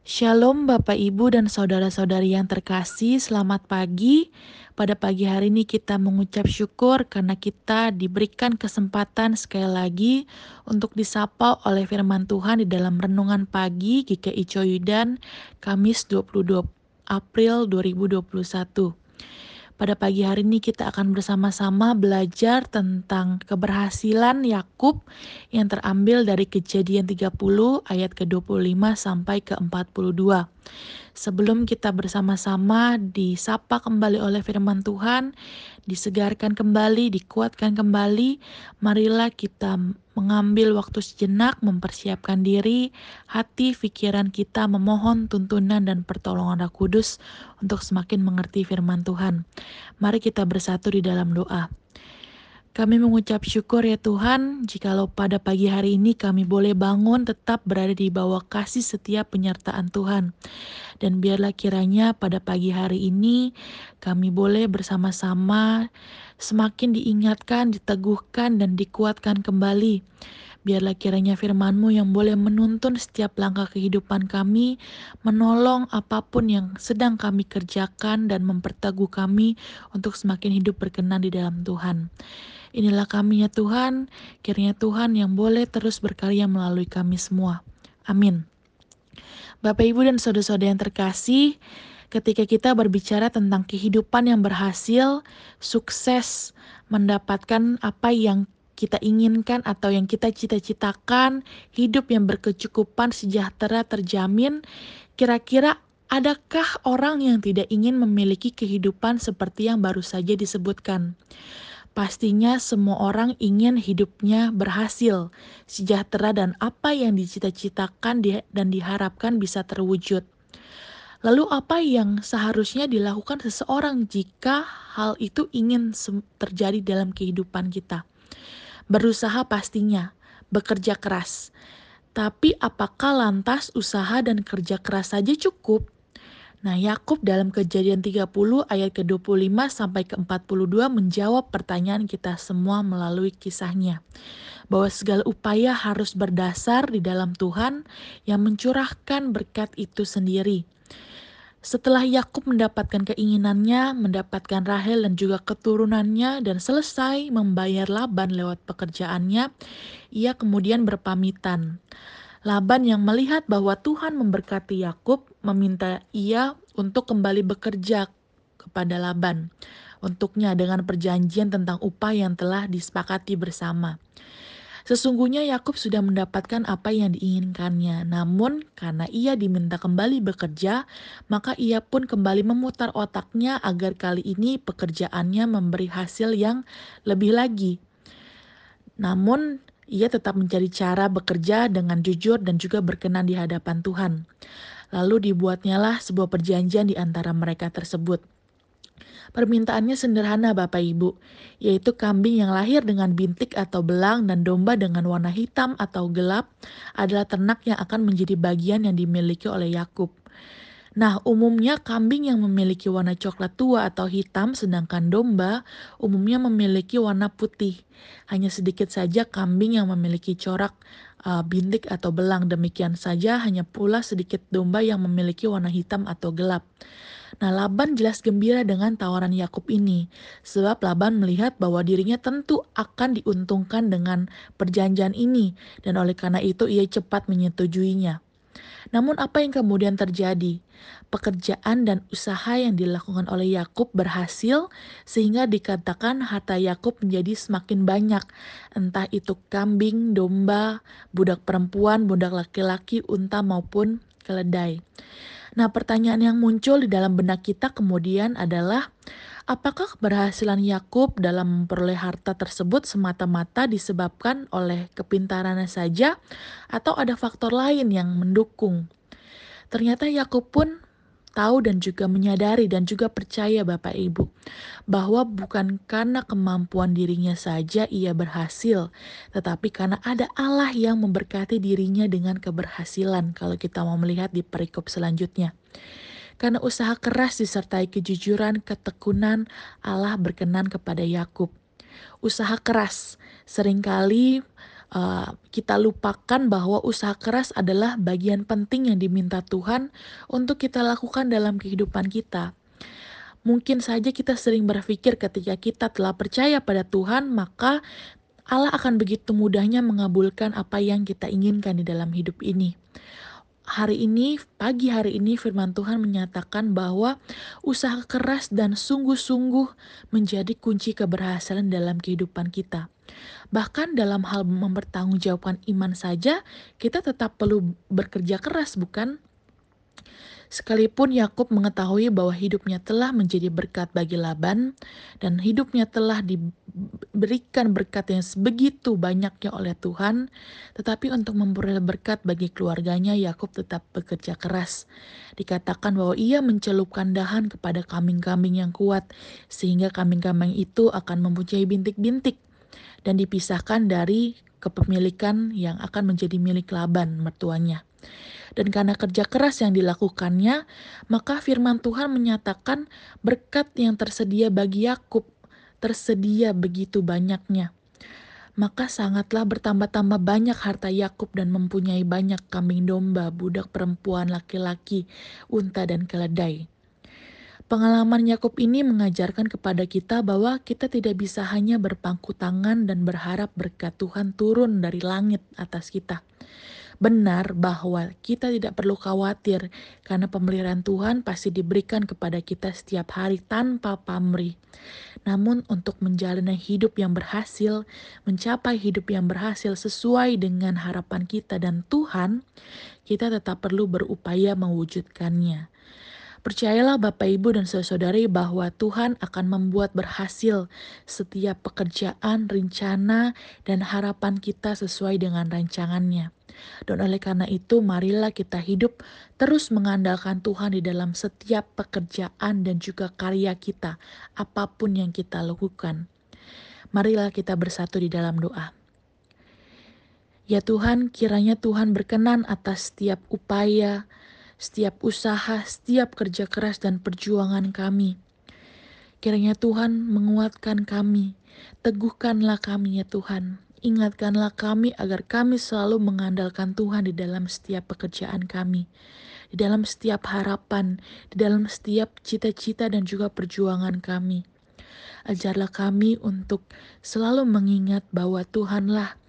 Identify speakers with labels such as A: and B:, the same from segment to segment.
A: Shalom Bapak Ibu dan saudara-saudari yang terkasih, selamat pagi. Pada pagi hari ini kita mengucap syukur karena kita diberikan kesempatan sekali lagi untuk disapa oleh firman Tuhan di dalam renungan pagi GKI Coyudan Kamis 22 April 2021. Pada pagi hari ini kita akan bersama-sama belajar tentang keberhasilan Yakub yang terambil dari Kejadian 30 ayat ke-25 sampai ke-42. Sebelum kita bersama-sama disapa kembali oleh firman Tuhan, disegarkan kembali, dikuatkan kembali, marilah kita mengambil waktu sejenak mempersiapkan diri, hati, pikiran kita memohon tuntunan dan pertolongan Roh Kudus untuk semakin mengerti firman Tuhan. Mari kita bersatu di dalam doa. Kami mengucap syukur ya Tuhan, jikalau pada pagi hari ini kami boleh bangun tetap berada di bawah kasih setiap penyertaan Tuhan. Dan biarlah kiranya pada pagi hari ini kami boleh bersama-sama semakin diingatkan, diteguhkan, dan dikuatkan kembali. Biarlah kiranya firman-Mu yang boleh menuntun setiap langkah kehidupan kami, menolong apa pun yang sedang kami kerjakan dan memperteguh kami untuk semakin hidup berkenan di dalam Tuhan. Inilah kami ya Tuhan, kiranya Tuhan yang boleh terus berkarya melalui kami semua. Amin. Bapak, Ibu, dan saudara-saudara yang terkasih, ketika kita berbicara tentang kehidupan yang berhasil, sukses, mendapatkan apa yang kita inginkan atau yang kita cita-citakan, hidup yang berkecukupan, sejahtera, terjamin, kira-kira adakah orang yang tidak ingin memiliki kehidupan seperti yang baru saja disebutkan? Pastinya semua orang ingin hidupnya berhasil, sejahtera dan apa yang dicita-citakan dan diharapkan bisa terwujud. Lalu apa yang seharusnya dilakukan seseorang jika hal itu ingin terjadi dalam kehidupan kita? Berusaha pastinya, bekerja keras. Tapi apakah lantas usaha dan kerja keras saja cukup? Nah, Yakub dalam Kejadian 30 ayat ke-25 sampai ke-42 menjawab pertanyaan kita semua melalui kisahnya. Bahwa segala upaya harus berdasar di dalam Tuhan yang mencurahkan berkat itu sendiri. Setelah Yakub mendapatkan keinginannya, mendapatkan Rahel dan juga keturunannya dan selesai membayar Laban lewat pekerjaannya, ia kemudian berpamitan. Laban yang melihat bahwa Tuhan memberkati Yakub meminta ia untuk kembali bekerja kepada Laban untuknya dengan perjanjian tentang upah yang telah disepakati bersama. Sesungguhnya Yakub sudah mendapatkan apa yang diinginkannya, namun karena ia diminta kembali bekerja, maka ia pun kembali memutar otaknya agar kali ini pekerjaannya memberi hasil yang lebih lagi. Namun ia tetap mencari cara bekerja dengan jujur dan juga berkenan di hadapan Tuhan. Lalu dibuatnyalah sebuah perjanjian di antara mereka tersebut. Permintaannya sederhana Bapak Ibu, yaitu kambing yang lahir dengan bintik atau belang dan domba dengan warna hitam atau gelap adalah ternak yang akan menjadi bagian yang dimiliki oleh Yakub. Nah, umumnya kambing yang memiliki warna coklat tua atau hitam, sedangkan domba umumnya memiliki warna putih. Hanya sedikit saja kambing yang memiliki corak uh, bintik atau belang. Demikian saja hanya pula sedikit domba yang memiliki warna hitam atau gelap. Nah, Laban jelas gembira dengan tawaran Yakub ini, sebab Laban melihat bahwa dirinya tentu akan diuntungkan dengan perjanjian ini, dan oleh karena itu ia cepat menyetujuinya. Namun apa yang kemudian terjadi? Pekerjaan dan usaha yang dilakukan oleh Yakub berhasil sehingga dikatakan harta Yakub menjadi semakin banyak. Entah itu kambing, domba, budak perempuan, budak laki-laki, unta maupun keledai. Nah, pertanyaan yang muncul di dalam benak kita kemudian adalah Apakah keberhasilan Yakub dalam memperoleh harta tersebut semata-mata disebabkan oleh kepintarannya saja, atau ada faktor lain yang mendukung? Ternyata Yakub pun tahu dan juga menyadari dan juga percaya Bapak Ibu bahwa bukan karena kemampuan dirinya saja ia berhasil, tetapi karena ada Allah yang memberkati dirinya dengan keberhasilan kalau kita mau melihat di perikop selanjutnya. Karena usaha keras disertai kejujuran, ketekunan, Allah berkenan kepada Yakub. Usaha keras sering kali uh, kita lupakan bahwa usaha keras adalah bagian penting yang diminta Tuhan untuk kita lakukan dalam kehidupan kita. Mungkin saja kita sering berpikir ketika kita telah percaya pada Tuhan, maka Allah akan begitu mudahnya mengabulkan apa yang kita inginkan di dalam hidup ini hari ini, pagi hari ini firman Tuhan menyatakan bahwa usaha keras dan sungguh-sungguh menjadi kunci keberhasilan dalam kehidupan kita. Bahkan dalam hal mempertanggungjawabkan iman saja, kita tetap perlu bekerja keras, bukan? Sekalipun Yakub mengetahui bahwa hidupnya telah menjadi berkat bagi Laban dan hidupnya telah diberikan berkat yang sebegitu banyaknya oleh Tuhan, tetapi untuk memperoleh berkat bagi keluarganya Yakub tetap bekerja keras. Dikatakan bahwa ia mencelupkan dahan kepada kambing-kambing yang kuat sehingga kambing-kambing itu akan mempunyai bintik-bintik dan dipisahkan dari kepemilikan yang akan menjadi milik Laban mertuanya. Dan karena kerja keras yang dilakukannya, maka firman Tuhan menyatakan berkat yang tersedia bagi Yakub tersedia begitu banyaknya. Maka sangatlah bertambah-tambah banyak harta Yakub dan mempunyai banyak kambing domba, budak perempuan, laki-laki, unta dan keledai. Pengalaman Yakub ini mengajarkan kepada kita bahwa kita tidak bisa hanya berpangku tangan dan berharap berkat Tuhan turun dari langit atas kita benar bahwa kita tidak perlu khawatir karena pemeliharaan Tuhan pasti diberikan kepada kita setiap hari tanpa pamrih. Namun untuk menjalani hidup yang berhasil, mencapai hidup yang berhasil sesuai dengan harapan kita dan Tuhan, kita tetap perlu berupaya mewujudkannya. Percayalah Bapak Ibu dan saudari bahwa Tuhan akan membuat berhasil setiap pekerjaan, rencana, dan harapan kita sesuai dengan rancangannya. Dan oleh karena itu, marilah kita hidup terus mengandalkan Tuhan di dalam setiap pekerjaan dan juga karya kita, apa pun yang kita lakukan. Marilah kita bersatu di dalam doa. Ya Tuhan, kiranya Tuhan berkenan atas setiap upaya, setiap usaha, setiap kerja keras dan perjuangan kami. Kiranya Tuhan menguatkan kami, teguhkanlah kami ya Tuhan. Ingatkanlah kami agar kami selalu mengandalkan Tuhan di dalam setiap pekerjaan kami, di dalam setiap harapan, di dalam setiap cita-cita dan juga perjuangan kami. Ajarlah kami untuk selalu mengingat bahwa Tuhanlah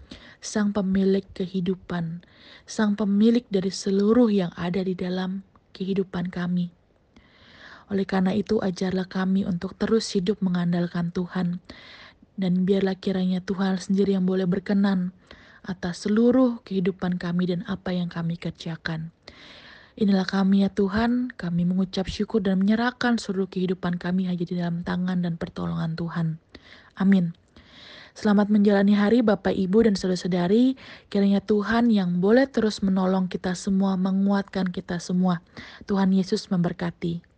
A: Sang Pemilik kehidupan, Sang Pemilik dari seluruh yang ada di dalam kehidupan kami. Oleh karena itu, ajarlah kami untuk terus hidup mengandalkan Tuhan, dan biarlah kiranya Tuhan sendiri yang boleh berkenan atas seluruh kehidupan kami dan apa yang kami kerjakan. Inilah kami ya Tuhan, kami mengucap syukur dan menyerahkan seluruh kehidupan kami hanya di dalam tangan dan pertolongan Tuhan. Amin. Selamat menjalani hari Bapak Ibu dan saudara-saudari. Kiranya Tuhan yang boleh terus menolong kita semua, menguatkan kita semua. Tuhan Yesus memberkati.